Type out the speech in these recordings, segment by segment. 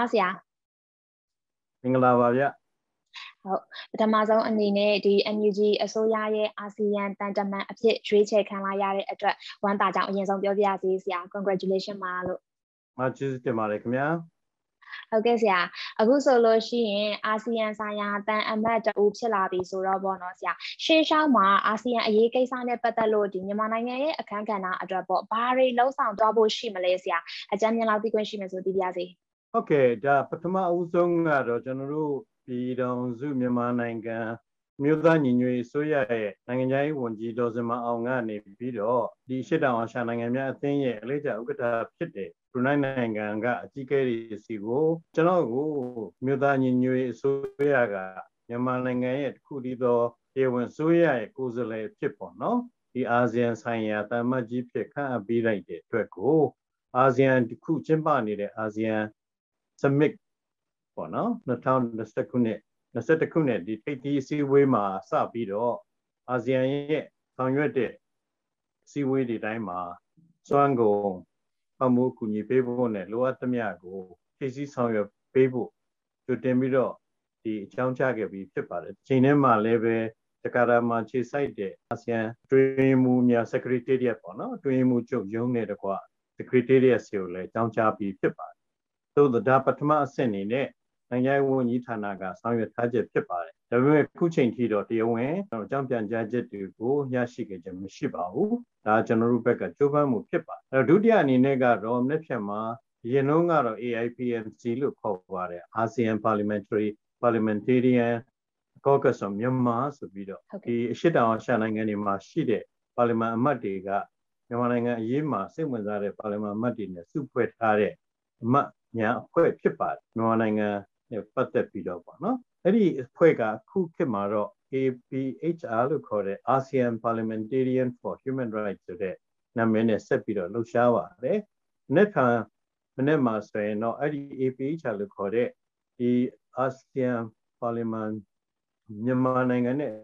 ္ဂလာပါဆရာမင်္ဂလာပါဗျဟုတ်ပထမဆုံးအနေနဲ့ဒီ NUG အစိုးရရဲ့အာဆီယံတန်တမန်အဖြစ်ရွေးချယ်ခံလာရတဲ့အတွက်ဝမ်းသာကြောင်းအရင်ဆုံးပြောပြရစီဆရာ congratulation ပါလို့မကျေးဇူးတင်ပါတယ်ခင်ဗျာဟုတ်ကဲ့ဆရာအခုဆိုလို့ရှိရင်အာဆီယံဆိုင်ရာတန်အမတ်တူဖြစ်လာပြီဆိုတော့ပေါ့နော်ဆရာရှေးရှောင်းမှာအာဆီယံအရေးကိစ္စနဲ့ပတ်သက်လို့ဒီမြန်မာနိုင်ငံရဲ့အခမ်းကဏ္ဍအတွက်ပေါ့ဘာတွေလှုံ့ဆော်သွားဖို့ရှိမလဲဆရာအကြမ်းမြင်လောက်သိခွင့်ရှိမယ်ဆိုသိပါရစေ ဟုတ်ကဲ့ဒါပထမအဦးဆုံးကတော့ကျွန်တော်တို့ပြည်တော်စုမြန်မာနိုင်ငံမြို့သားညီညွတ်ရေးအစိုးရရဲ့နိုင်ငံခြားရေးဝန်ကြီးဒေါ်စမအောင်ကနေပြီးတော့ဒီရှစ်တောင်အာရှနိုင်ငံများအသင်းရဲ့အလေးကျဥက္ကဋ္ဌဖြစ်တဲ့ဘရူနိုင်းနိုင်ငံကအကြီးအကဲတွေစီကိုကျွန်တော်ကိုမြို့သားညီညွတ်ရေးအစိုးရကမြန်မာနိုင်ငံရဲ့တစ်ခုတည်းသောရေဝင်စိုးရရဲ့ကိုယ်စားလှယ်ဖြစ်ပေါ့နော်ဒီအာဆီယံဆိုင်ရာတာမတ်ကြီးဖြစ်ခန့်အပ်ပေးလိုက်တဲ့အတွက်ကိုအာဆီယံတစ်ခုကျင်းပနေတဲ့အာဆီယံ summit ပေါ့နော်2020ခုနှစ်21ခုနှစ်ဒီထိပ်သီးအစည်းအဝေးမှာစပြီးတော့အာဆီယံရဲ့ဆောင်ရွက်တဲ့အစည်းအဝေးတွေတိုင်းမှာစွမ်းကုန်ပမှုကူညီပေးဖို့နဲ့လိုအပ်သမျှကိုဖြည့်ဆည်းဆောင်ရွက်ပေးဖို့ကြိုတင်ပြီးတော့ဒီအကြောင်းချခဲ့ပြီးဖြစ်ပါတယ်။ချိန်ထဲမှာလည်းပဲတက္ကရာမှာခြေစိုက်တဲ့အာဆီယံတွင်မှုများ secretariat ပေါ့နော်တွင်မှုချုပ်ရုံးနဲ့တကွ secretariat စီကိုလည်းအကြောင်းချပြီးဖြစ်ပါတယ်။ သို့ဒါပထမအဆင့်အနေနဲ့နိုင်ငံရေးဝန်ကြီးဌာနကဆောင်ရွက်ထားချက်ဖြစ်ပါတယ်။ဒါပေမဲ့ခုချိန်ထိတော့တရားဝင်အကြောင်းပြန်ကြားချက်တွေကိုရရှိခဲ့ခြင်းမရှိပါဘူး။ဒါကျွန်တော်တို့ဘက်ကကြိုးပမ်းမှုဖြစ်ပါတယ်။အဲဒုတိယအနေနဲ့ကတော့နှစ်ဖြတ်မှာရင်လုံးကတော့ AIPMC လို့ခေါ်ပါတယ် ASEAN Parliamentary Parliamentarian Caucus of Myanmar ဆိုပြီးတော့ဒီအရှိတောင်အာရှနိုင်ငံတွေမှာရှိတဲ့ပါလီမန်အမတ်တွေကမြန်မာနိုင်ငံအရေးမှာစိတ်ဝင်စားတဲ့ပါလီမန်အမတ်တွေနဲ့စုဖွဲ့ထားတဲ့အမတ် ညာအဖွဲ့ဖြစ်ပါတယ်မြန်မာနိုင်ငံနဲ့ပတ်သက်ပြီးတော့ပေါ့နော်အဲ့ဒီအဖွဲ့ကခုခေတ်မှာတော့ APHR လို့ခေါ်တဲ့ ASEAN Parliamentarian for Human Rights ဆိုတဲ့နာမည်နဲ့ဆက်ပြီးတော့လှုပ်ရှားပါတယ်။နေ့ခါမနေ့မှာဆိုရင်တော့အဲ့ဒီ APHR လို့ခေါ်တဲ့ဒီ ASEAN Parliament မြန်မာနိုင်ငံနဲ့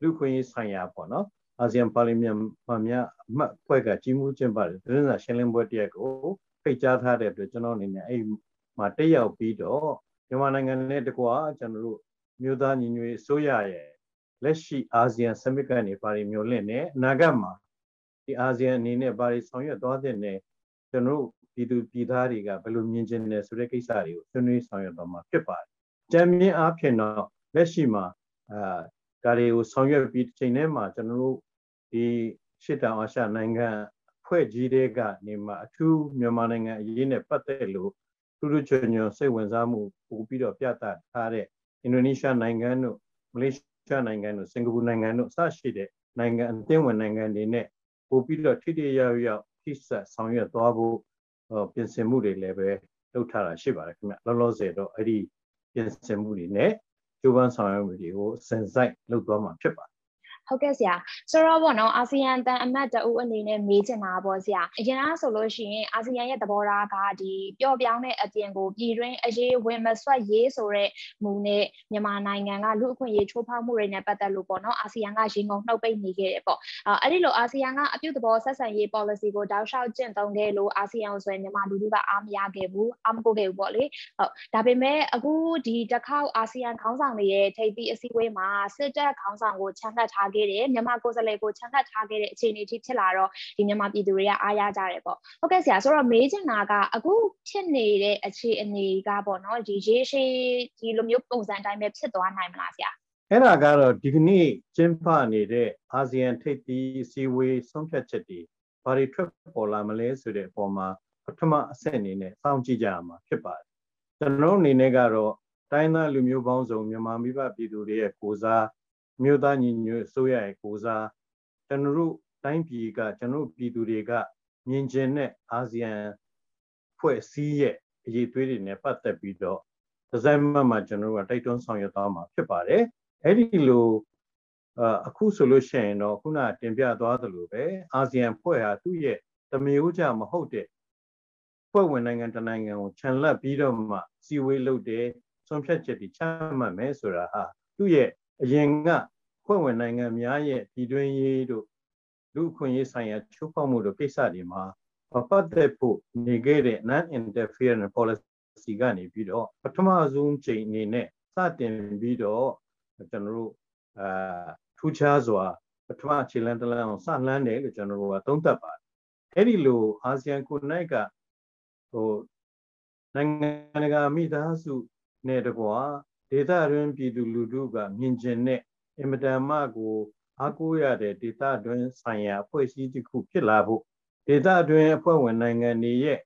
လူခွင့်ရေးဆိုင်ရာပေါ့နော်အာဆီယံပါလီမန်များအမှတ်ဖွဲ့ကကြီးမှုကျင်းပါတယ်သတင်းစာရှင်းလင်းပွဲတရက်ကို ဖိတ်ကြားထားတဲ့အတွက်ကျွန်တော်အနေနဲ့အဲ့မှာတက်ရောက်ပြီးတော့မြန်မာနိုင်ငံနဲ့တကွာကျွန်တော်တို့မြို့သားညီညွတ်ရေးအစိုးရရဲ့လက်ရှိအာဆီယံစမစ်ကနေပါရီမျိုးလင့်နဲ့အနာဂတ်မှာဒီအာဆီယံအနေနဲ့ပါရီဆောင်ရွက်သွားတဲ့နဲ့ကျွန်တော်တို့ပြည်သူပြည်သားတွေကဘယ်လိုမြင်ချင်တယ်ဆိုတဲ့ကိစ္စတွေကိုဆွေးနွေးဆောင်ရွက်သွားမှာဖြစ်ပါတယ်။ကြံမြင့်အားဖြင့်တော့လက်ရှိမှာအာဒါတွေကိုဆောင်ရွက်ပြီးချိန်ထဲမှာကျွန်တော်တို့ဒီရှစ်တောင်အာရှနိုင်ငံ ဖွဲ့ကြီးတဲ့ကနေမှအထူးမြန်မာနိုင်ငံအရေးနဲ့ပတ်သက်လို့ထူးထူးချွန်ချွန်စိတ်ဝင်စားမှုပို့ပြီးတော့ပြသထားတဲ့အင်ဒိုနီးရှားနိုင်ငံတို့မလေးရှားနိုင်ငံတို့စင်ကာပူနိုင်ငံတို့အစရှိတဲ့နိုင်ငံအသင်းဝင်နိုင်ငံတွေနဲ့ပို့ပြီးတော့ထိထိရောက်ရောက်ထိဆက်ဆောင်ရွက်သွားဖို့ပြင်ဆင်မှုတွေလည်းပဲလုပ်ထားတာရှိပါတယ်ခင်ဗျလောလောဆယ်တော့အဲ့ဒီပြင်ဆင်မှုတွေနဲ့ကျိုးပန်းဆောင်ရွက်မှုတွေကိုစင်စိုက်လုပ်သွားမှာဖြစ်ပါတယ် ဟုတ်ကဲ့ဆရာဆိုတော့ပေါ့နော်အာဆီယံတန်အမတ်တအုပ်အနေနဲ့မေးချင်တာပေါ့ဆရာအရင်ကဆိုလို့ရှိရင်အာဆီယံရဲ့သဘောထားကဒီပျော့ပြောင်းတဲ့အပြင်ကိုပြည်တွင်းအရေးဝင်မဆွတ်ရေးဆိုတဲ့မူနဲ့မြန်မာနိုင်ငံကလူအခွင့်အရေးချိုးဖောက်မှုတွေနဲ့ပတ်သက်လို့ပေါ့နော်အာဆီယံကရင်ကုန်နှုတ်ပိတ်နေခဲ့တယ်ပေါ့အဲ့ဒီလိုအာဆီယံကအပြုသဘောဆက်ဆံရေး policy ကိုတောက်လျှောက်ကျင့်သုံးခဲ့လို့အာဆီယံဆိုရင်မြန်မာလူထုကအားမရခဲ့ဘူးအားမကိုခဲ့ဘူးပေါ့လေဟုတ်ဒါပေမဲ့အခုဒီတစ်ခေါက်အာဆီယံခေါင်းဆောင်တွေရဲ့ထိပ်သီးအစည်းအဝေးမှာစစ်တပ်ခေါင်းဆောင်ကိုချန်လှပ်ထားခဲ့တယ်မြန်မာကိုယ်စားလှယ်ကိုချန်လှပ်ထားခဲ့တဲ့အခြေအနေထိဖြစ်လာတော့ဒီမြန်မာပြည်သူတွေကအားရကြတယ်ပေါ့ဟုတ်ကဲ့ဆရာဆိုတော့မေးချင်တာကအခုဖြစ်နေတဲ့အခြေအနေကပေါ့နော်ဒီရေရှည်ဒီလိုမျိုးပုံစံအတိုင်းပဲဖြစ်သွားနိုင်မလားဆရာအဲ့ဒါကတော့ဒီကနေ့ကျင်းပနေတဲ့အာဆီယံထိပ်သီးအစည်းအဝေးဆုံးဖြတ်ချက်တွေဘာတွေထွက်ပေါ်လာမလဲဆိုတဲ့အပေါ်မှာပထမအဆင့်အနေနဲ့စောင့်ကြည့်ကြရမှာဖြစ်ပါတယ်ကျွန်တော်အနေနဲ့ကတော့တိုင်းသားလူမျိုးပေါင်းစုံမြန်မာမိဘပြည်သူတွေရဲ့ကိုစား မြို့သားညီညွတ်အစိုးရရဲ့ကိုစားကျွန်တော်တို့တိုင်းပြည်ကကျွန်တော်တို့ပြည်သူတွေကမြင်ကျင်တဲ့အာဆီယံဖွဲ့စည်းရဲ့အရေးသွေးတွေနဲ့ပတ်သက်ပြီးတော့ဒီဇိုင်းမမှာကျွန်တော်တို့ကတိုက်တွန်းဆောင်ရွက်သွားမှာဖြစ်ပါတယ်အဲ့ဒီလိုအခုဆိုလို့ရှိရင်တော့ခုနတင်ပြသွားသလိုပဲအာဆီယံဖွဲ့ဟာသူ့ရဲ့တမျိုးကြမဟုတ်တဲ့ဖွဲ့ဝင်နိုင်ငံတနိုင်ငံကိုခြံလက်ပြီးတော့မှစီဝေးလုပ်တယ်ဆုံးဖြတ်ချက်တွေချမှတ်မယ်ဆိုတာဟာသူ့ရဲ့အရင်က ဖွဲ့ဝင်နိုင်ငံများရဲ့ပြည်တွင်းရေးတို့လူအခွင့်အရေးဆိုင်ရာချိုးဖောက်မှုတို့ကိစ္စတွေမှာပတ်သက်ဖို့နေခဲ့တဲ့ non interference policy စီကနေပြီးတော့ပထမဆုံးချိန်အနေနဲ့စတင်ပြီးတော့ကျွန်တော်တို့အာထူးခြားစွာပထမခြေလမ်းတစ်လမ်းအောင်စလှမ်းတယ်လို့ကျွန်တော်တို့ကသုံးသပ်ပါတယ်အဲ့ဒီလိုအာဆီယံကိုနိုင်ကဟိုနိုင်ငံတကာမိသားစုနဲ့တကွာဒေသတွင်းပြည်သူလူထုကမြင်ကျင်တဲ့ အင်မတန်မှကိုအားကိုးရတဲ့ဒေသတွင်းဆိုင်ရာအဖွဲ့အစည်းတစ်ခုဖြစ်လာဖို့ဒေသတွင်းအဖွဲ့ဝင်နိုင်ငံတွေရဲ့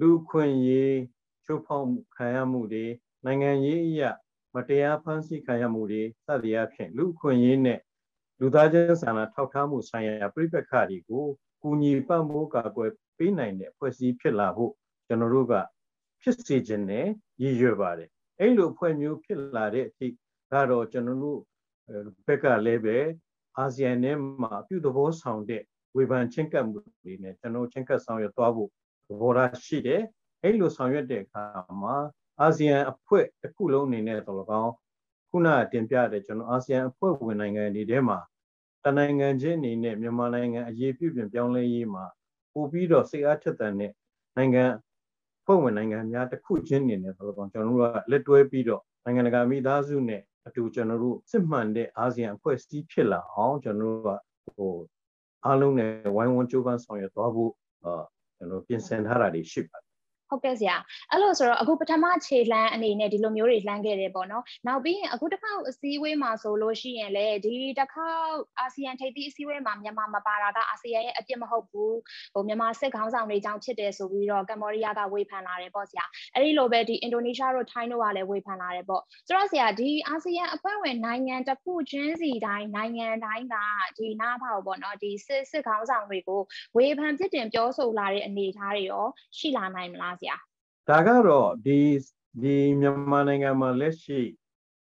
လူခွင့်ရေးချိုးဖောက်ခံရမှုတွေနိုင်ငံရေးအရာမတရားဖန်ဆီးခံရမှုတွေစသည်အဖြစ်လူခွင့်ရေးနဲ့လူသားချင်းစာနာထောက်ထားမှုဆိုင်ရာပြိပက္ခတွေကိုကူညီပံ့ပိုးကာကွယ်ပေးနိုင်တဲ့အဖွဲ့အစည်းဖြစ်လာဖို့ကျွန်တော်တို့ကဖြစ်စေခြင်းနဲ့ရည်ရွယ်ပါတယ်အဲ့လိုအဖွဲ့မျိုးဖြစ်လာတဲ့အထိကတော့ကျွန်တော်တို့ ဘက်ကလည်းပဲအာဆီယံနဲ့မှာအပြုသဘောဆောင်တဲ့ဝေဖန်ချင်းကပ်မှုတွေနဲ့ကျွန်တော်ချင်းကပ်ဆောင်ရွက်သွားဖို့သဘောထားရှိတယ်အဲ့လိုဆောင်ရွက်တဲ့အခါမှာအာဆီယံအဖွဲ့တစ်ခုလုံးအနေနဲ့တော့လကောင်းခုနတင်ပြတဲ့ကျွန်တော်အာဆီယံအဖွဲ့ဝင်နိုင်ငံတွေထဲမှာတနိုင်ငံချင်းအနေနဲ့မြန်မာနိုင်ငံအရေးပြုပြင်ပြောင်းလဲရေးမှာပို့ပြီးတော့စိတ်အားထက်သန်တဲ့နိုင်ငံဖွဲ့ဝင်နိုင်ငံများတစ်ခုချင်းအနေနဲ့တော့ကျွန်တော်တို့ကလက်တွဲပြီးတော့နိုင်ငံတကာမိသားစုနဲ့ အတူကျွန်တော်တို့စစ်မှန်တဲ့အာဆီယံအဖွဲ့အစည်းဖြစ်လာအောင်ကျွန်တော်တို့ကဟိုအားလုံးနဲ့ဝိုင်းဝန်းကြိုးပမ်းဆောင်ရွက်သွားဖို့အာကျွန်တော်ပြင်ဆင်ထားတာတွေရှိပါတယ် ဟုတ်ကဲ့ဆရာအဲ့လိုဆိုတော့အခုပထမခြေလှမ်းအနေနဲ့ဒီလိုမျိုးတွေလှမ်းခဲ့တယ်ပေါ့နော်နောက်ပြီးရင်အခုတစ်ခါအစည်းအဝေးမှာဆိုလို့ရှိရင်လေဒီတစ်ခါအာဆီယံထိပ်သီးအစည်းအဝေးမှာမြန်မာမပါတာကအာဆီယံရဲ့အပြစ်မဟုတ်ဘူးဟိုမြန်မာစစ်ခေါင်းဆောင်တွေကြောင့်ဖြစ်တယ်ဆိုပြီးတော့ကမ္ဘောဒီးယားကဝေဖန်လာတယ်ပေါ့ဆရာအဲ့ဒီလိုပဲဒီအင်ဒိုနီးရှားတို့ထိုင်းတို့ကလည်းဝေဖန်လာတယ်ပေါ့ဆိုတော့ဆရာဒီအာဆီယံအဖွဲ့ဝင်နိုင်ငံတစ်ခုချင်းစီတိုင်းနိုင်ငံတိုင်းကဒီနားဖောက်ပေါ့နော်ဒီစစ်စစ်ခေါင်းဆောင်တွေကိုဝေဖန်ဖြစ်တင်ပြောဆိုလာတဲ့အနေအထားတွေရောရှိလာနိုင်မလားဆရာဒါကတော့ဒီဒီမြန်မာနိုင်ငံမှာလက်ရှိ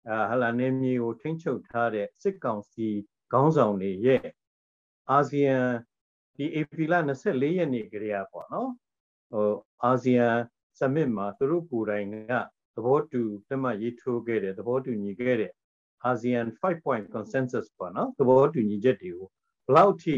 အာဟလာနေမြေကိုထိန်းချုပ်ထားတဲ့စစ်ကောင်စီခေါင်းဆောင်တွေရဲ့အာဆီယံဒီဧပြီလ24ရက်နေ့ကလေးပေါ့နော်ဟိုအာဆီယံ summit မှာသူတို့ကိုယ်တိုင်ကသဘောတူလက်မှတ်ရေးထိုးခဲ့တဲ့သဘောတူညီခဲ့တဲ့ ASEAN 5 point consensus ပေါ့နော်သဘောတူညီချက်တွေကိုဘလောက်ထိ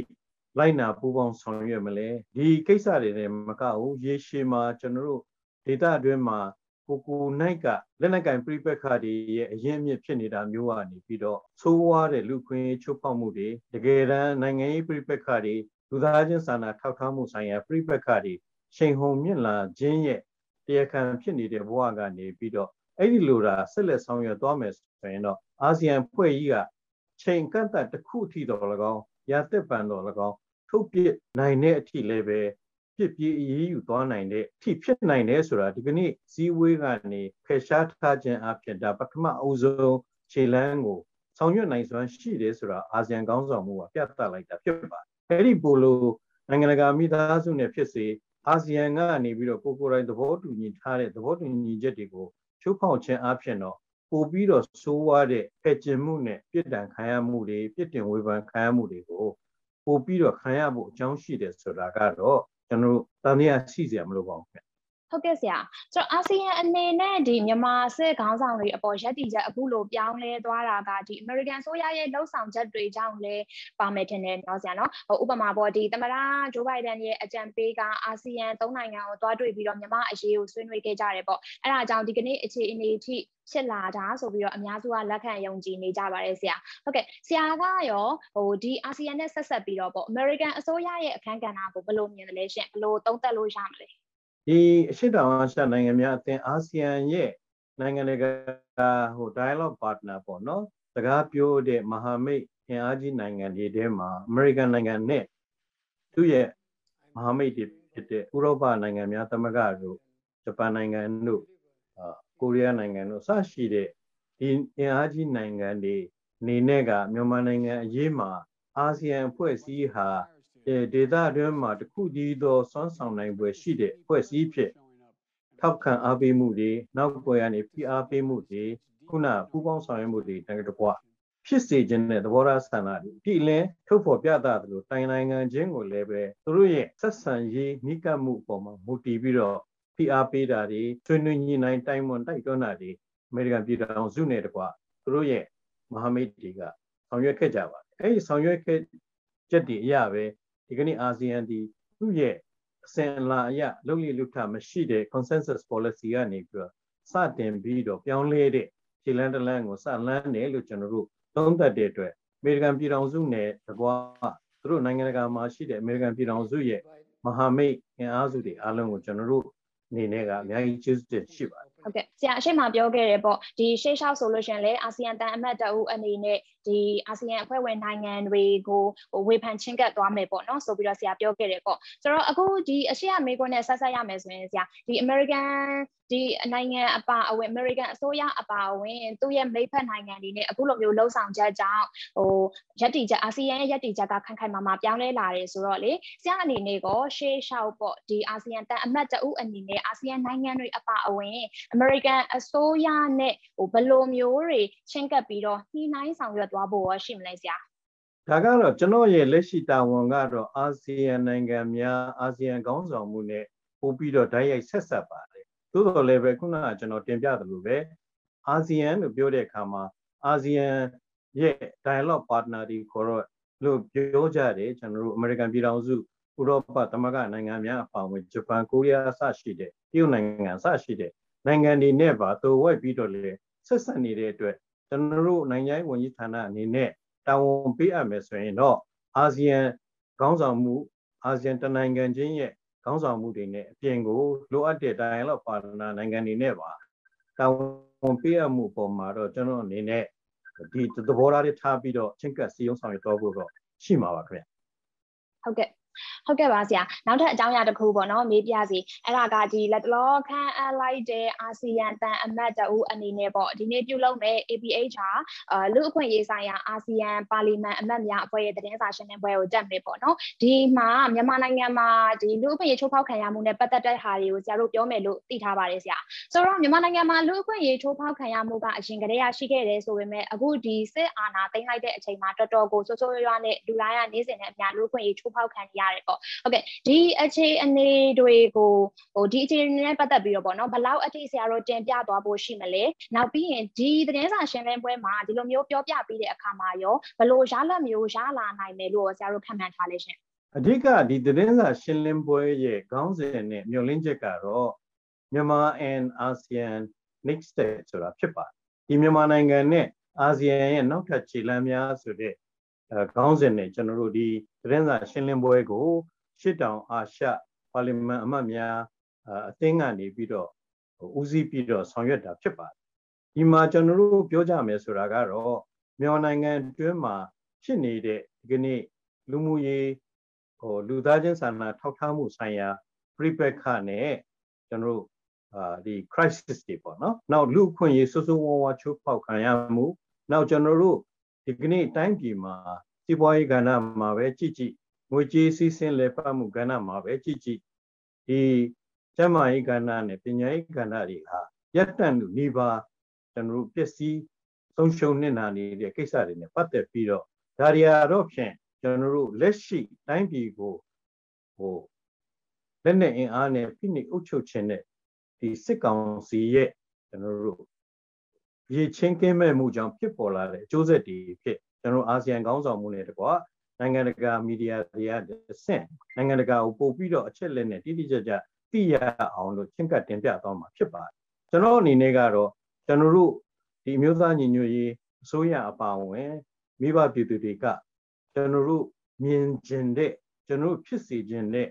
လိုက်နာပူးပေါင်းဆောင်ရွက်မလဲဒီကိစ္စတွေနဲ့မကဘူးရေရှည်မှာကျွန်တော်တို့ဒေသအတွင်းမှာကိုကိုနိုင်ကလက်နက်ကင်ပြိပက္ခတွေရဲ့အရင်အမြစ်ဖြစ်နေတာမျိုးကနေပြီးတော့သိုးဝါးတဲ့လူခွင့်ချိုးဖောက်မှုတွေတကယ်တမ်းနိုင်ငံရေးပြိပက္ခတွေလူသားချင်းစာနာထောက်ထားမှုဆိုင်ရာပြိပက္ခတွေချိန်ဟုန်မြင့်လာခြင်းရဲ့တရားခံဖြစ်နေတဲ့ဘဝကနေပြီးတော့အဲ့ဒီလိုတာဆက်လက်ဆောင်ရွက်သွားမယ်ဆိုရင်တော့အာဆီယံဖွဲ့ကြီးကချိန်ကန့်သတ်တစ်ခုအထိတော့၎င်းရာသက်ပံတော့၎င်း ထုတ်ပြနိုင်တဲ့အထိလည်းပဲဖြစ်ပြီးအေးအေးယူသွားနိုင်တဲ့အထိဖြစ်နိုင်တယ်ဆိုတာဒီကနေ့စည်းဝေးကနေဖယ်ရှားထားခြင်းအဖြစ်ဒါပထမအဦးဆုံးခြေလမ်းကိုဆောင်ရွက်နိုင်စွမ်းရှိတယ်ဆိုတာအာဆီယံကောင်းဆောင်မှုကပြသလိုက်တာဖြစ်ပါတယ်အဲ့ဒီပိုလိုနိုင်ငံတကာမိသားစုနဲ့ဖြစ်စေအာဆီယံကနေပြီးတော့ကိုကိုတိုင်းသဘောတူညီထားတဲ့သဘောတူညီချက်တွေကိုချိုးဖောက်ခြင်းအဖြစ်တော့ပို့ပြီးတော့ဆိုးဝါးတဲ့ဖယ်ကျင်မှုနဲ့ပြစ်ဒဏ်ခံရမှုတွေပြစ်တင်ဝေဖန်ခံရမှုတွေကို ပို့ပြီးတော့ခံရဖို့အကြောင်းရှိတယ်ဆိုတာကတော့ကျွန်တော်တို့တန်တရားရှိစရာမလိုပါဘူးခင် ဟုတ်ကဲ့ဆရာဆိုတော့အာဆီယံအနေနဲ့ဒီမြန်မာစစ်ခေါင်းဆောင်တွေအပေါ်ရက်တီချက်အခုလိုပြောင်းလဲသွားတာကဒီ American ဆိုရရဲ့လှုပ်ဆောင်ချက်တွေကြောင့်လဲပါမယ်ထင်တယ်နော်ဆရာနော်ဟိုဥပမာပေါ့ဒီသမရဂျိုးဘိုင်ဒန်ရဲ့အကြံပေးကအာဆီယံသုံးနိုင်ငံကိုတွားတွေ့ပြီးတော့မြန်မာအရေးကိုဆွေးနွေးခဲ့ကြတယ်ပေါ့အဲ့ဒါကြောင့်ဒီကနေ့အခြေအနေအထိဖြစ်လာတာဆိုပြီးတော့အများစုကလက်ခံယုံကြည်နေကြပါတယ်ဆရာဟုတ်ကဲ့ဆရာကရောဟိုဒီအာဆီယံနဲ့ဆက်ဆက်ပြီးတော့ပေါ့ American အစိုးရရဲ့အခန်းကဏ္ဍကိုဘယ်လိုမြင်လဲရှင်ဘယ်လိုသုံးသပ်လို့ရမလဲ ဒီအရှိတောင်အာရှနိုင်ငံများအသင်းအာဆီယံရဲ့နိုင်ငံတကာဟို dialogue partner ပေါ့နော်စကားပြောတဲ့မဟာမိတ်အင်အားကြီးနိုင်ငံတွေထဲမှာ American နိုင်ငံနဲ့သူ့ရဲ့မဟာမိတ်တွေဖြစ်တဲ့ဥရောပနိုင်ငံများသမဂ္ဂတို့ဂျပန်နိုင်ငံတို့ကိုရီးယားနိုင်ငံတို့စရှိတဲ့ဒီအင်အားကြီးနိုင်ငံတွေနေနဲ့ကမြန်မာနိုင်ငံအရေးမှာအာဆီယံအဖွဲ့အစည်းဟာ ဒေသအတွင်းမှာတခုတည်းသောစွမ်းဆောင်နိုင်ပွဲရှိတဲ့အဖွဲ့အစည်းဖြစ်ထောက်ခံအားပေးမှုတွေနောက်ပွဲကနေဖိအားပေးမှုတွေခုနပူးပေါင်းဆောင်ရွက်မှုတွေတကယ်တကွဖြစ်စေခြင်းတဲ့သဘောထားဆန္ဒတွေဒီလည်းထုတ်ဖော်ပြသသလိုတိုင်နိုင်ငံချင်းကိုလည်းပဲသူတို့ရဲ့ဆက်ဆံရေးနိကမှုအပေါ်မှာမူတည်ပြီးတော့ဖိအားပေးတာတွေဆွေးနွေးညှိနှိုင်းတိုင်မွန်တိုက်တွန်းတာတွေအမေရိကန်ပြည်ထောင်စုနဲ့တကွသူတို့ရဲ့မဟာမိတ်တွေကဆောင်ရွက်ခဲ့ကြပါတယ်အဲဒီဆောင်ရွက်ခဲ့ချက်တွေအရပဲ ဒီကနေ့အာဆီယံဒီသူ့ရဲ့အအစဉ်အလာအရလုံလီလူထမရှိတဲ့ consensus policy ကနေပြီးတော့စတင်ပြီးတော့ပြောင်းလဲတဲ့ခြေလမ်းတစ်လမ်းကိုစလန်းတယ်လို့ကျွန်တော်တို့သုံးသပ်တဲ့အတွက်အမေရိကန်ပြည်ထောင်စုနဲ့တကွာသူတို့နိုင်ငံတကာမှာရှိတဲ့အမေရိကန်ပြည်ထောင်စုရဲ့မဟာမိတ်အင်အားစုတွေအားလုံးကိုကျွန်တော်တို့အနေနဲ့ကအများကြီးကျေးဇူးတင်ရှိပါတယ် ဟုတ်ကဲ့ဆရာအရှိမပြောခဲ့တယ်ပေါ့ဒီရှေ့လျှောက်ဆိုလို့ရှင်လေအာဆီယံတန်အမတ်တအုပ်အနေနဲ့ဒီအာဆီယံအဖွဲ့ဝင်နိုင်ငံတွေကိုဟိုဝေဖန်ချင်းကပ်သွားမယ်ပေါ့နော်ဆိုပြီးတော့ဆရာပြောခဲ့တယ်ပေါ့ဆိုတော့အခုဒီအရှိအမေကွန်းနဲ့ဆက်ဆက်ရမယ်ဆိုရင်ဆရာဒီ American ဒီနိုင်ငံအပါအဝင် American အစိုးရအပါအဝင်သူ့ရဲ့မိဖက်နိုင်ငံတွေနဲ့အခုလိုမျိုးလှုံ့ဆော်ချက်ကြောင့်ဟိုယက်တီချက်အာဆီယံရဲ့ယက်တီချက်ကခိုင်ခိုင်မာမာပြောင်းလဲလာတယ်ဆိုတော့လေဆရာအနေနဲ့ကိုရှေးလျှောက်ပေါ့ဒီအာဆီယံတန်အမတ်တအုပ်အနေနဲ့အာဆီယံနိုင်ငံတွေအပါအဝင် American အစိုးရနဲ့ဟိုဘယ်လိုမျိုးတွေချင်းကပ်ပြီးတော့နှီးနှိုင်းဆောင်ရွက်သွားဖို့ရှိမလဲဆရာဒါကတော့ကျွန်တော်ရဲ့လက်ရှိတာဝန်ကတော့အာဆီယံနိုင်ငံများအာဆီယံခေါင်းဆောင်မှုနဲ့ပို့ပြီးတော့ဓာတ်ရိုက်ဆက်ဆက်ပါတယ်သို့တော်လည်းပဲခုနကကျွန်တော်တင်ပြသလိုပဲအာဆီယံလို့ပြောတဲ့အခါမှာအာဆီယံရဲ့ dialogue partner တွေခေါ်တော့လို့ပြောကြတယ်ကျွန်တော်တို့အမေရိကန်ပြည်ထောင်စုဥရောပသမဂ္ဂနိုင်ငံများအပါအဝင်ဂျပန်ကိုရီးယားအစရှိတဲ့တရုတ်နိုင်ငံအစရှိတဲ့ နိုင်ငံတွေနဲ့ပါတိုးဝိုက်ပြီးတော့လေဆက်ဆက်နေတဲ့အတွက်ကျွန်တော်တို့နိုင်ငံရေးဝန်ကြီးဌာနအနေနဲ့တာဝန်ပေးအပ်မယ်ဆိုရင်တော့အာဆီယံခေါင်းဆောင်မှုအာဆီယံတနိုင်ငံချင်းရဲ့ခေါင်းဆောင်မှုတွေနဲ့အပြင်ကိုလိုအပ်တဲ့တိုင်းလောက်ပါဒနာနိုင်ငံတွေနဲ့ပါတာဝန်ပေးအပ်မှုပုံမှာတော့ကျွန်တော်အနေနဲ့ဒီသဘောထားတွေထားပြီးတော့ချင်းကပ်စီယုံဆောင်ရတော့ဖို့တော့ရှိမှာပါခင်ဗျဟုတ်ကဲ့ ဟုတ်ကဲ့ပါဆရာနောက်ထပ်အကြောင်းအရာတစ်ခုပေါ့နော်မေးပြစီအဲ့ဒါကဒီလက်တလောခန့်အပ်လိုက်တဲ့အာဆီယံတန်အမတ်တအူအနေနဲ့ပေါ့ဒီနေ့ပြုလုပ်မဲ့ APHR အာလူအခွင့်ရေးဆိုင်ရာအာဆီယံပါလီမန်အမတ်များအဖွဲ့ရဲ့သတင်းစာရှင်းလင်းပွဲကိုတက်မယ်ပေါ့နော်ဒီမှာမြန်မာနိုင်ငံမှာဒီလူအခွင့်ရေးချိုးဖောက်ခံရမှုနဲ့ပတ်သက်တဲ့ဟာတွေကိုဆရာတို့ပြောမယ်လို့သိထားပါတယ်ဆရာဆိုတော့မြန်မာနိုင်ငံမှာလူအခွင့်ရေးချိုးဖောက်ခံရမှုကအရင်ကတည်းကရှိခဲ့တယ်ဆိုပေမဲ့အခုဒီစစ်အာဏာသိမ်းလိုက်တဲ့အချိန်မှာတော်တော်ကိုစိုးစိုးရွားရွားနဲ့လူတိုင်းကနေ့စဉ်နဲ့အများလူအခွင့်ရေးချိုးဖောက်ခံရရတယ်ပေါ့ဟုတ်ကဲ့ဒီအခြေအနေတွေကိုဟိုဒီအခြေအနေနဲ့ပတ်သက်ပြီးတော့ပေါ့နော်ဘလောက်အထိဆရာတို့တင်ပြသွားဖို့ရှိမလဲနောက်ပြီးရင်ဒီသတင်းစာရှင်းလင်းပွဲမှာဒီလိုမျိုးပြောပြပြီးတဲ့အခါမှာရောဘလို့ရလတ်မျိုးရလာနိုင်မယ်လို့ဆရာတို့ခံမှန်းထားလဲရှင်အဓိကဒီသတင်းစာရှင်းလင်းပွဲရဲ့ခေါင်းစဉ်နဲ့မျှော်လင့်ချက်ကတော့မြန်မာ and ASEAN next step ဆိုတာဖြစ်ပါတယ်ဒီမြန်မာနိုင်ငံနဲ့အာဆီယံရဲ့နောက်ထပ်ခြေလှမ်းများဆိုတဲ့ ခေါင်းစဉ်နဲ့ကျွန်တော်တို့ဒီသတင်းစာရှင်းလင်းပွဲကိုရှစ်တောင်အာရှပါလီမန်အမတ်များအသင်းကနေပြီးတော့ဦးစီးပြီးတော့ဆောင်ရွက်တာဖြစ်ပါတယ်ဒီမှာကျွန်တော်တို့ပြောကြမယ်ဆိုတာကတော့မြန်မာနိုင်ငံတွင်းမှာဖြစ်နေတဲ့ဒီကနေ့လူမှုရေးဟိုလူသားချင်းစာနာထောက်ထားမှုဆိုင်ရာပြိပက္ခနဲ့ကျွန်တော်တို့အာဒီ crisis တွေပေါ့နော်နောက်လူခွင့်ရေးဆွဆွဝဝချိုးဖောက်ခံရမှုနောက်ကျွန်တော်တို့ ဒီကနေ့တိုင်းပြည်မှာစီးပွားရေးကဏ္ဍမှာပဲကြည့်ကြည့်ငွေကြေးစီးဆင်းလဲပတ်မှုကဏ္ဍမှာပဲကြည့်ကြည့်ဒီကျန်းမာရေးကဏ္ဍနဲ့ပညာရေးကဏ္ဍတွေဟာရပ်တန့်လို့နေပါကျွန်တော်တို့ပျက်စီးဆုံးရှုံးနေတာနေတဲ့ကိစ္စတွေနဲ့ပတ်သက်ပြီးတော့ဒါရီယာတော့ဖြင့်ကျွန်တော်တို့လက်ရှိတိုင်းပြည်ကိုဟိုလက်နဲ့အင်အားနဲ့ဖိနှိပ်အုပ်ချုပ်ခြင်းနဲ့ဒီစစ်ကောင်စီရဲ့ကျွန်တော်တို့ ရေချင်းကင်းမဲ့မှုကြောင့်ဖြစ်ပေါ်လာတဲ့အကျိုးဆက်တွေဖြစ်ကျွန်တော်အာဆီယံခေါင်းဆောင်မှုနဲ့တကွာနိုင်ငံတကာမီဒီယာတွေကဆင့်နိုင်ငံတကာကိုပို့ပြီးတော့အချက်လက်နဲ့တိတိကျကျသိရအောင်လို့ချင်းကပ်တင်ပြသွားမှာဖြစ်ပါတယ်ကျွန်တော်အနေနဲ့ကတော့ကျွန်တော်တို့ဒီအမျိုးသားညီညွတ်ရေးအစိုးရအပါအဝင်မိဘပြည်သူတွေကကျွန်တော်တို့မြင်ကျင်တဲ့ကျွန်တော်ဖြစ်စီခြင်းတဲ့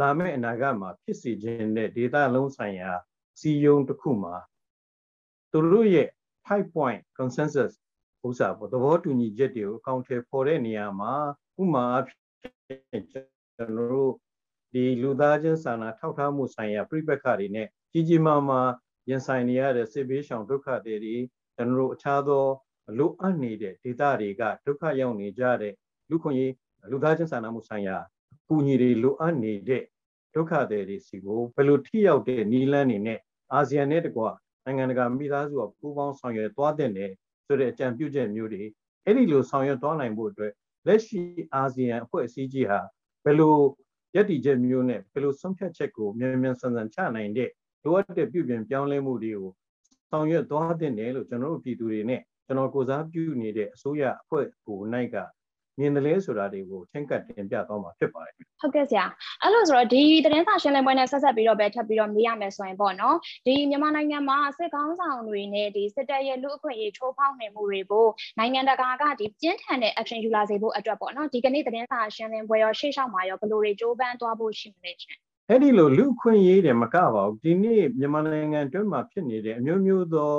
လာမယ့်အနာဂတ်မှာဖြစ်စီခြင်းတဲ့ဒေတာလုံးဆိုင်ရာစီယုံတစ်ခုမှာ သူတို့ရဲ့5 point consensus ဥစ္စာပေါ့သဘောတူညီချက်တွေကိုအကောင့်ထဲပေါ်တဲ့နေရာမှာဥမာအဖြစ်ကျွန်တော်တို့ဒီလူသားချင်းစာနာထောက်ထားမှုဆိုင်ရာပြိပက္ခတွေနဲ့ကြီးကြီးမားမားရင်ဆိုင်နေရတဲ့စစ်ဘေးရှောင်ဒုက္ခတွေတွေကျွန်တော်တို့အခြားသောလိုအပ်နေတဲ့ဒေသတွေကဒုက္ခရောက်နေကြတဲ့လူခွင့်ရေးလူသားချင်းစာနာမှုဆိုင်ရာအကူအညီတွေလိုအပ်နေတဲ့ဒုက္ခတွေစီကိုဘယ်လိုထိရောက်တဲ့နည်းလမ်းတွေနဲ့အာဆီယံနဲ့တကွ နိုင်ငံတကာမိသားစုကပူးပေါင်းဆောင်ရွက်သွားတဲ့ဆိုတဲ့အကြံပြုချက်မျိုးတွေအဲ့ဒီလိုဆောင်ရွက်သွားနိုင်ဖို့အတွက်လက်ရှိအာဆီယံအဖွဲ့အစည်းကြီးဟာဘယ်လိုရည်တည်ချက်မျိုးနဲ့ဘယ်လိုဆုံးဖြတ်ချက်ကိုမြန်မြန်ဆန်ဆန်ချနိုင်တဲ့လိုအပ်တဲ့ပြုပြင်ပြောင်းလဲမှုတွေကိုဆောင်ရွက်သွားတဲ့နယ်လို့ကျွန်တော်တို့ပြည်သူတွေနဲ့ကျွန်တော်ကိုစားပြုနေတဲ့အစိုးရအဖွဲ့ကိုနိုင်ကမြင်တယ်လဲဆိုတာတွေကိုချင်းကပ်တင်ပြသွားမှာဖြစ်ပါတယ် ဟုတ်ကဲ့ဆရာအဲ့လိုဆိုတော့ဒီသတင်းစာရှင်းလင်းပွဲနဲ့ဆက်ဆက်ပြီးတော့ပဲထပ်ပြီးတော့မေးရမယ်ဆိုရင်ပေါ့နော်ဒီမြန်မာနိုင်ငံမှာစစ်ကောင်းဆောင်တွေနဲ့ဒီစစ်တပ်ရဲ့လူအခွင့်အရေးချိုးဖောက်နေမှုတွေကိုနိုင်ငံတကာကဒီပြင်းထန်တဲ့ action ယူလာစေဖို့အတွက်ပေါ့နော်ဒီကနေ့သတင်းစာရှင်းလင်းပွဲရောရှေ့လျှောက်မှာရောဘယ်လိုတွေကြိုးပမ်းသွားဖို့ရှိမလဲရှင်အဲ့ဒီလိုလူခွင့်ရေးတယ်မကပါဘူးဒီနေ့မြန်မာနိုင်ငံတွင်းမှာဖြစ်နေတဲ့အမျိုးမျိုးသော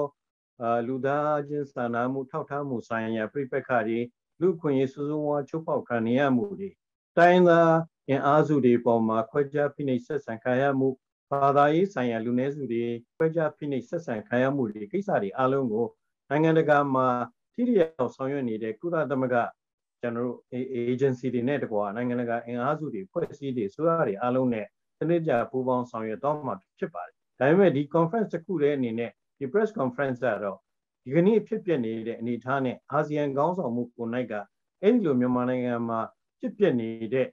အာလူသားချင်းစာနာမှုထောက်ထားမှုဆိုင်ရာပြိပက္ခတွေလူခွင့်ရေးစူးစူးဝါချိုးပေါက်ခံနေရမှုတွေတိုင်းသား အင်အားစုတွေပေါ်မှာခွဲခြားဖိနှိပ်ဆက်ဆံခံရမှုဘာသာရေးဆိုင်ရာလူနည်းစုတွေခွဲခြားဖိနှိပ်ဆက်ဆံခံရမှုတွေကိစ္စတွေအလုံးကိုနိုင်ငံတကာမှာထိရရောက်ဆောင်ရွက်နေတဲ့ကုလသမဂ္ဂကျွန်တော်တို့ agency တွေနဲ့တကွာနိုင်ငံတကာအင်အားစုတွေဖွဲ့စည်းတွေဆိုရတွေအလုံးနဲ့စနစ်ကြပူးပေါင်းဆောင်ရွက်တော့မှာဖြစ်ပါတယ်။ဒါပေမဲ့ဒီ conference တစ်ခုရဲ့အနေနဲ့ဒီ press conference ကတော့ဒီကနေ့ဖြစ်ပျက်နေတဲ့အနေအထားနဲ့အာဆီယံခေါင်းဆောင်မှုကိုနိုင်ကအဲ့ဒီလိုမြန်မာနိုင်ငံမှာဖြစ်ပျက်နေတဲ့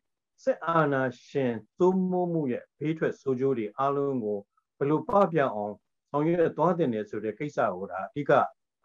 စစ်အာဏာရှင်သုံးမိုးမှုရဲ့ဘေးထွက်ဆိုးကျိုးတွေအလုံးကိုဘယ်လိုပပြအောင်ဆောင်ရွက်သွားတင်နေဆိုတဲ့ကိစ္စကိုဒါအဓိက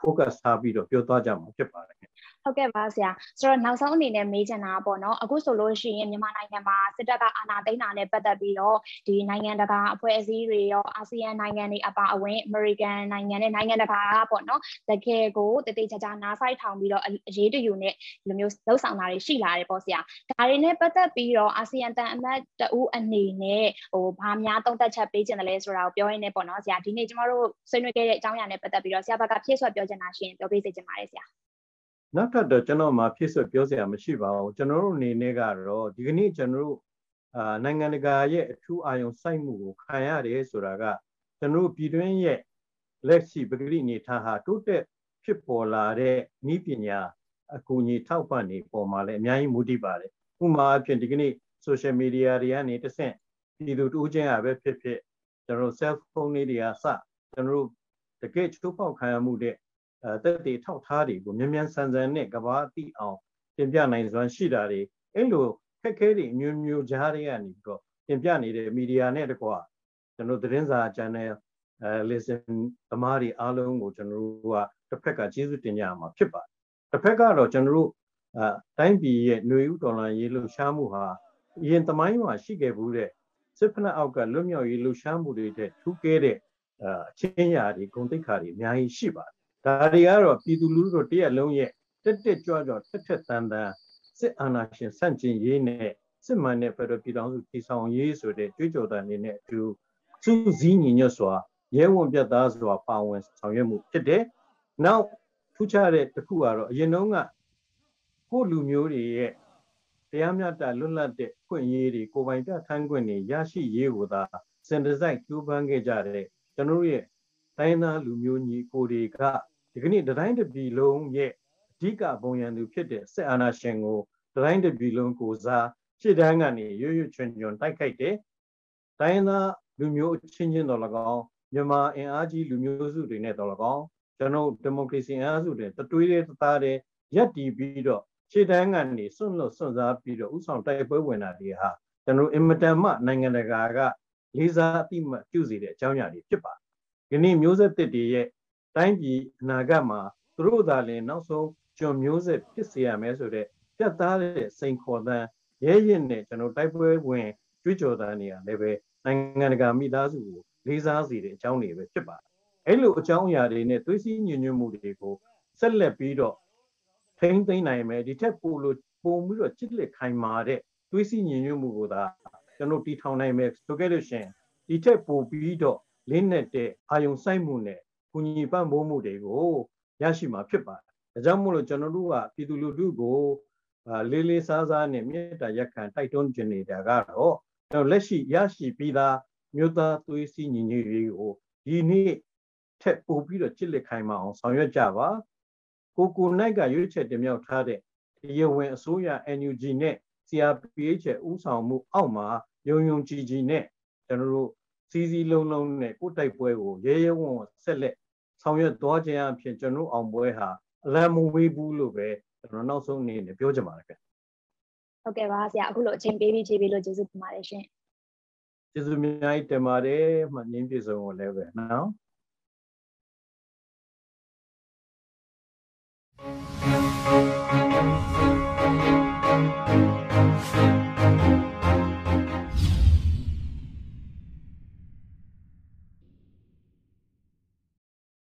focus ထားပြီးတော့ပြောသွားကြမှာဖြစ်ပါတယ် ဟုတ်ကဲ့ပါဆရာဆိုတော့နောက်ဆုံးအနေနဲ့မေးချင်တာပေါ့နော်အခုဆိုလို့ရှိရင်မြန်မာနိုင်ငံမှာစစ်တပ်ကအာဏာသိမ်းတာနဲ့ပတ်သက်ပြီးတော့ဒီနိုင်ငံတကာအဖွဲ့အစည်းတွေရောအာဆီယံနိုင်ငံတွေအပါအဝင်အမေရိကန်နိုင်ငံနဲ့နိုင်ငံတကာကပေါ့နော်တကယ်ကိုတည်တည်ချာချာနားဆိုင်ထောင်ပြီးတော့အရေးတယူနဲ့ဒီလိုမျိုးလှုပ်ဆောင်တာတွေရှိလာတယ်ပေါ့ဆရာဒါတွေနဲ့ပတ်သက်ပြီးတော့အာဆီယံတန်အမတ်တဦးအနေနဲ့ဟိုဘာများတုံ့တက်ချက်ပေးချင်တယ်လဲဆိုတာကိုပြောရင်းနဲ့ပေါ့နော်ဆရာဒီနေ့ကျမတို့ဆွေးနွေးခဲ့တဲ့အကြောင်းအရာနဲ့ပတ်သက်ပြီးတော့ဆရာဘက်ကဖြည့်ဆွတ်ပြောချင်တာရှိရင်ပြောပေးစေချင်ပါတယ်ဆရာ နောက်ထပ်တော့ကျွန်တော်မှဖြစ်ဆွပြောစရာမရှိပါဘူးကျွန်တော်တို့အနေနဲ့ကတော့ဒီကနေ့ကျွန်တော်တို့အာနိုင်ငံတကာရဲ့အထူးအာရုံစိုက်မှုကိုခံရတယ်ဆိုတာကကျွန်တော်တို့ပြည်တွင်းရဲ့လက်ရှိပဂရိအနေထားဟာတိုးတက်ဖြစ်ပေါ်လာတဲ့ဤပညာအကူအညီထောက်ပံ့နေပေါ်မှာလည်းအများကြီးမူတည်ပါတယ်ဥပမာအဖြစ်ဒီကနေ့ social media တွေကနေတဆင့်ပြည်သူတူးချင်းရပဲဖြစ်ဖြစ်ကျွန်တော်တို့ cell phone တွေတွေကစကျွန်တော်တို့တကယ်ချိုးဖောက်ခံရမှုတဲ့ အဲတက်တေထောက်ထားတွေကိုမြန်မြန်ဆန်ဆန်နဲ့ကဘာတိအောင်တင်ပြနိုင်စွမ်းရှိတာတွေအဲ့လိုခက်ခဲတွေအမျိုးမျိုးကြားတွေကနေပြီးတော့တင်ပြနေတဲ့မီဒီယာနဲ့တကွာကျွန်တော်သတင်းစာ channel အဲ listen သမားတွေအားလုံးကိုကျွန်တော်တို့ကတစ်ဖက်ကကျေးဇူးတင်ကြမှာဖြစ်ပါတယ်တစ်ဖက်ကတော့ကျွန်တော်တို့အဲတိုင်းပြည်ရဲ့ຫນွေဥတော်လှန်ရေးလှုပ်ရှားမှုဟာအရင်သမိုင်းမှာရှိခဲ့ဘူးတဲ့စစ်ဖက်အောက်ကလွတ်မြောက်ရေးလှုပ်ရှားမှုတွေတဲ့ထူးကဲတဲ့အချင်းရာတွေဂုံတိတ်ခါတွေအများကြီးရှိပါတယ် ဒါတွေကတော့ပြည်သူလူထုတို့တရက်လုံးရဲ့တက်တက်ကြွကြွထက်ထက်တန်တန်စစ်အာဏာရှင်ဆန့်ကျင်ရေးနဲ့စစ်မှန်တဲ့ဖက်ဒရယ်ပြည်ထောင်စုတည်ဆောင်ရေးဆိုတဲ့ကြွေးကြော်တဲ့အနေနဲ့အတူစူးစီးညီညွတ်စွာရဲဝံပြတ်သားစွာပါဝင်ဆောင်ရွက်မှုဖြစ်တယ်။နောက်ထူးခြားတဲ့တစ်ခုကတော့အရင်တုန်းကကိုလူမျိုးတွေရဲ့တရားမျှတလွတ်လပ်တဲ့ခွင့်ရေးတွေကိုယ်ပိုင်ပြဋ္ဌာန်းခွင့်တွေရရှိရေးကိုသာစင်တစိုက်ကျိုးပမ်းခဲ့ကြတဲ့ကျွန်တော်တို့ရဲ့တိုင်းသားလူမျိုးညီကိုတွေက ဒီကနေ့တိုင်းတစ်ပြည်လုံးရဲ့အဓိကဘုံရန်သူဖြစ်တဲ့စစ်အာဏာရှင်ကိုတိုင်းတစ်ပြည်လုံးကိုစားရှစ်တန်းကနေရွရွချွန်ချွန်တိုက်ခိုက်တယ်။တိုင်းသားလူမျိုးချင်းချင်းတော်၎င်းမြန်မာအင်အားကြီးလူမျိုးစုတွေနဲ့တော်၎င်းကျွန်တော်ဒီမိုကရေစီအင်အားစုတွေတတွေးတဲ့သားတဲ့ရက်တီပြီးတော့ရှစ်တန်းကနေစွန့်လွတ်စွန့်စားပြီးတော့ဥဆောင်တိုက်ပွဲဝင်တာတွေဟာကျွန်တော်အင်မတန်မှနိုင်ငံတကာကလေးစားအတိမတ်ပြုစီတဲ့အကြောင်းအရာတွေဖြစ်ပါတယ်။ဒီနေ့မျိုးဆက်တစ်တွေရဲ့ တိုင်းပြည်အနာဂတ်မှာသူတို့သာလျှင်နောက်ဆုံးကျွန်မျိုးဆက်ဖြစ်စေရမယ်ဆိုတဲ့ပြတ်သားတဲ့စိန်ခေါ်သံရဲရင်နဲ့ကျွန်တော်တိုက်ပွဲဝင်ကြွေးကြော်သံနေရလည်းပဲနိုင်ငံတကာမိသားစုကိုလေးစားစေတဲ့အကြောင်းတွေပဲဖြစ်ပါတယ်။အဲ့လိုအကြောင်းအရာတွေနဲ့သွေးစည်းညီညွတ်မှုတွေကိုဆက်လက်ပြီးတော့ထိမ့်သိမ့်နိုင်မယ်ဒီထက်ပိုလို့ပုံပြီးတော့ချစ်လက်ခိုင်မာတဲ့သွေးစည်းညီညွတ်မှုကိုသာကျွန်တော်တီထောင်နိုင်မယ်ဆိုခဲ့လို့ရှိရင်ဒီထက်ပိုပြီးတော့လင်းနေတဲ့အာယုံစိုက်မှုနဲ့ ကူညီပံ့ပိုးမှုတွေကိုရရှိမှာဖြစ်ပါတယ်။ဒါကြောင့်မို့လို့ကျွန်တော်တို့ကပြည်သူလူထုကိုလေးလေးစားစားနဲ့မြေတားရက်ခံတိုက်တွန်းကျင်နေတာကတော့ကျွန်တော်လက်ရှိရရှိပြီးသားမြို့သားသွေးစည်းညီညွတ်ရေးကိုဒီနေ့ထက်ပိုပြီးတော့ချစ်လက်ခိုင်မအောင်ဆောင်ရွက်ကြပါကိုကိုနိုင်ကရွေးချယ်တင်မြှောက်ထားတဲ့တရားဝင်အစိုးရ NUG နဲ့ CRPH ရဲ့ဥဆောင်မှုအောက်မှာယုံယုံကြည်ကြည်နဲ့ကျွန်တော်တို့စီစီလုံးလုံးနဲ့ကိုတိုက်ပွဲကိုရဲရဲဝံ့ဝံ့ဆက်လက် ဆောင်ရွက်သွားခြင်းအဖြစ်ကျွန်တော်အောင်ပွဲဟာအလံမဝေးဘူးလို့ပဲကျွန်တော်နောက်ဆုံးအနေနဲ့ပြောချင်ပါတယ်ခင်ဗျဟုတ်ကဲ့ပါဆရာအခုလိုအချိန်ပေးပြီးဖြေပေးလို့ကျေးဇူးတင်ပါတယ်ရှင်ကျေးဇူးအများကြီးတင်ပါတယ်မှနင်းပြေဆုံးကိုလည်းပဲနော် Thank you.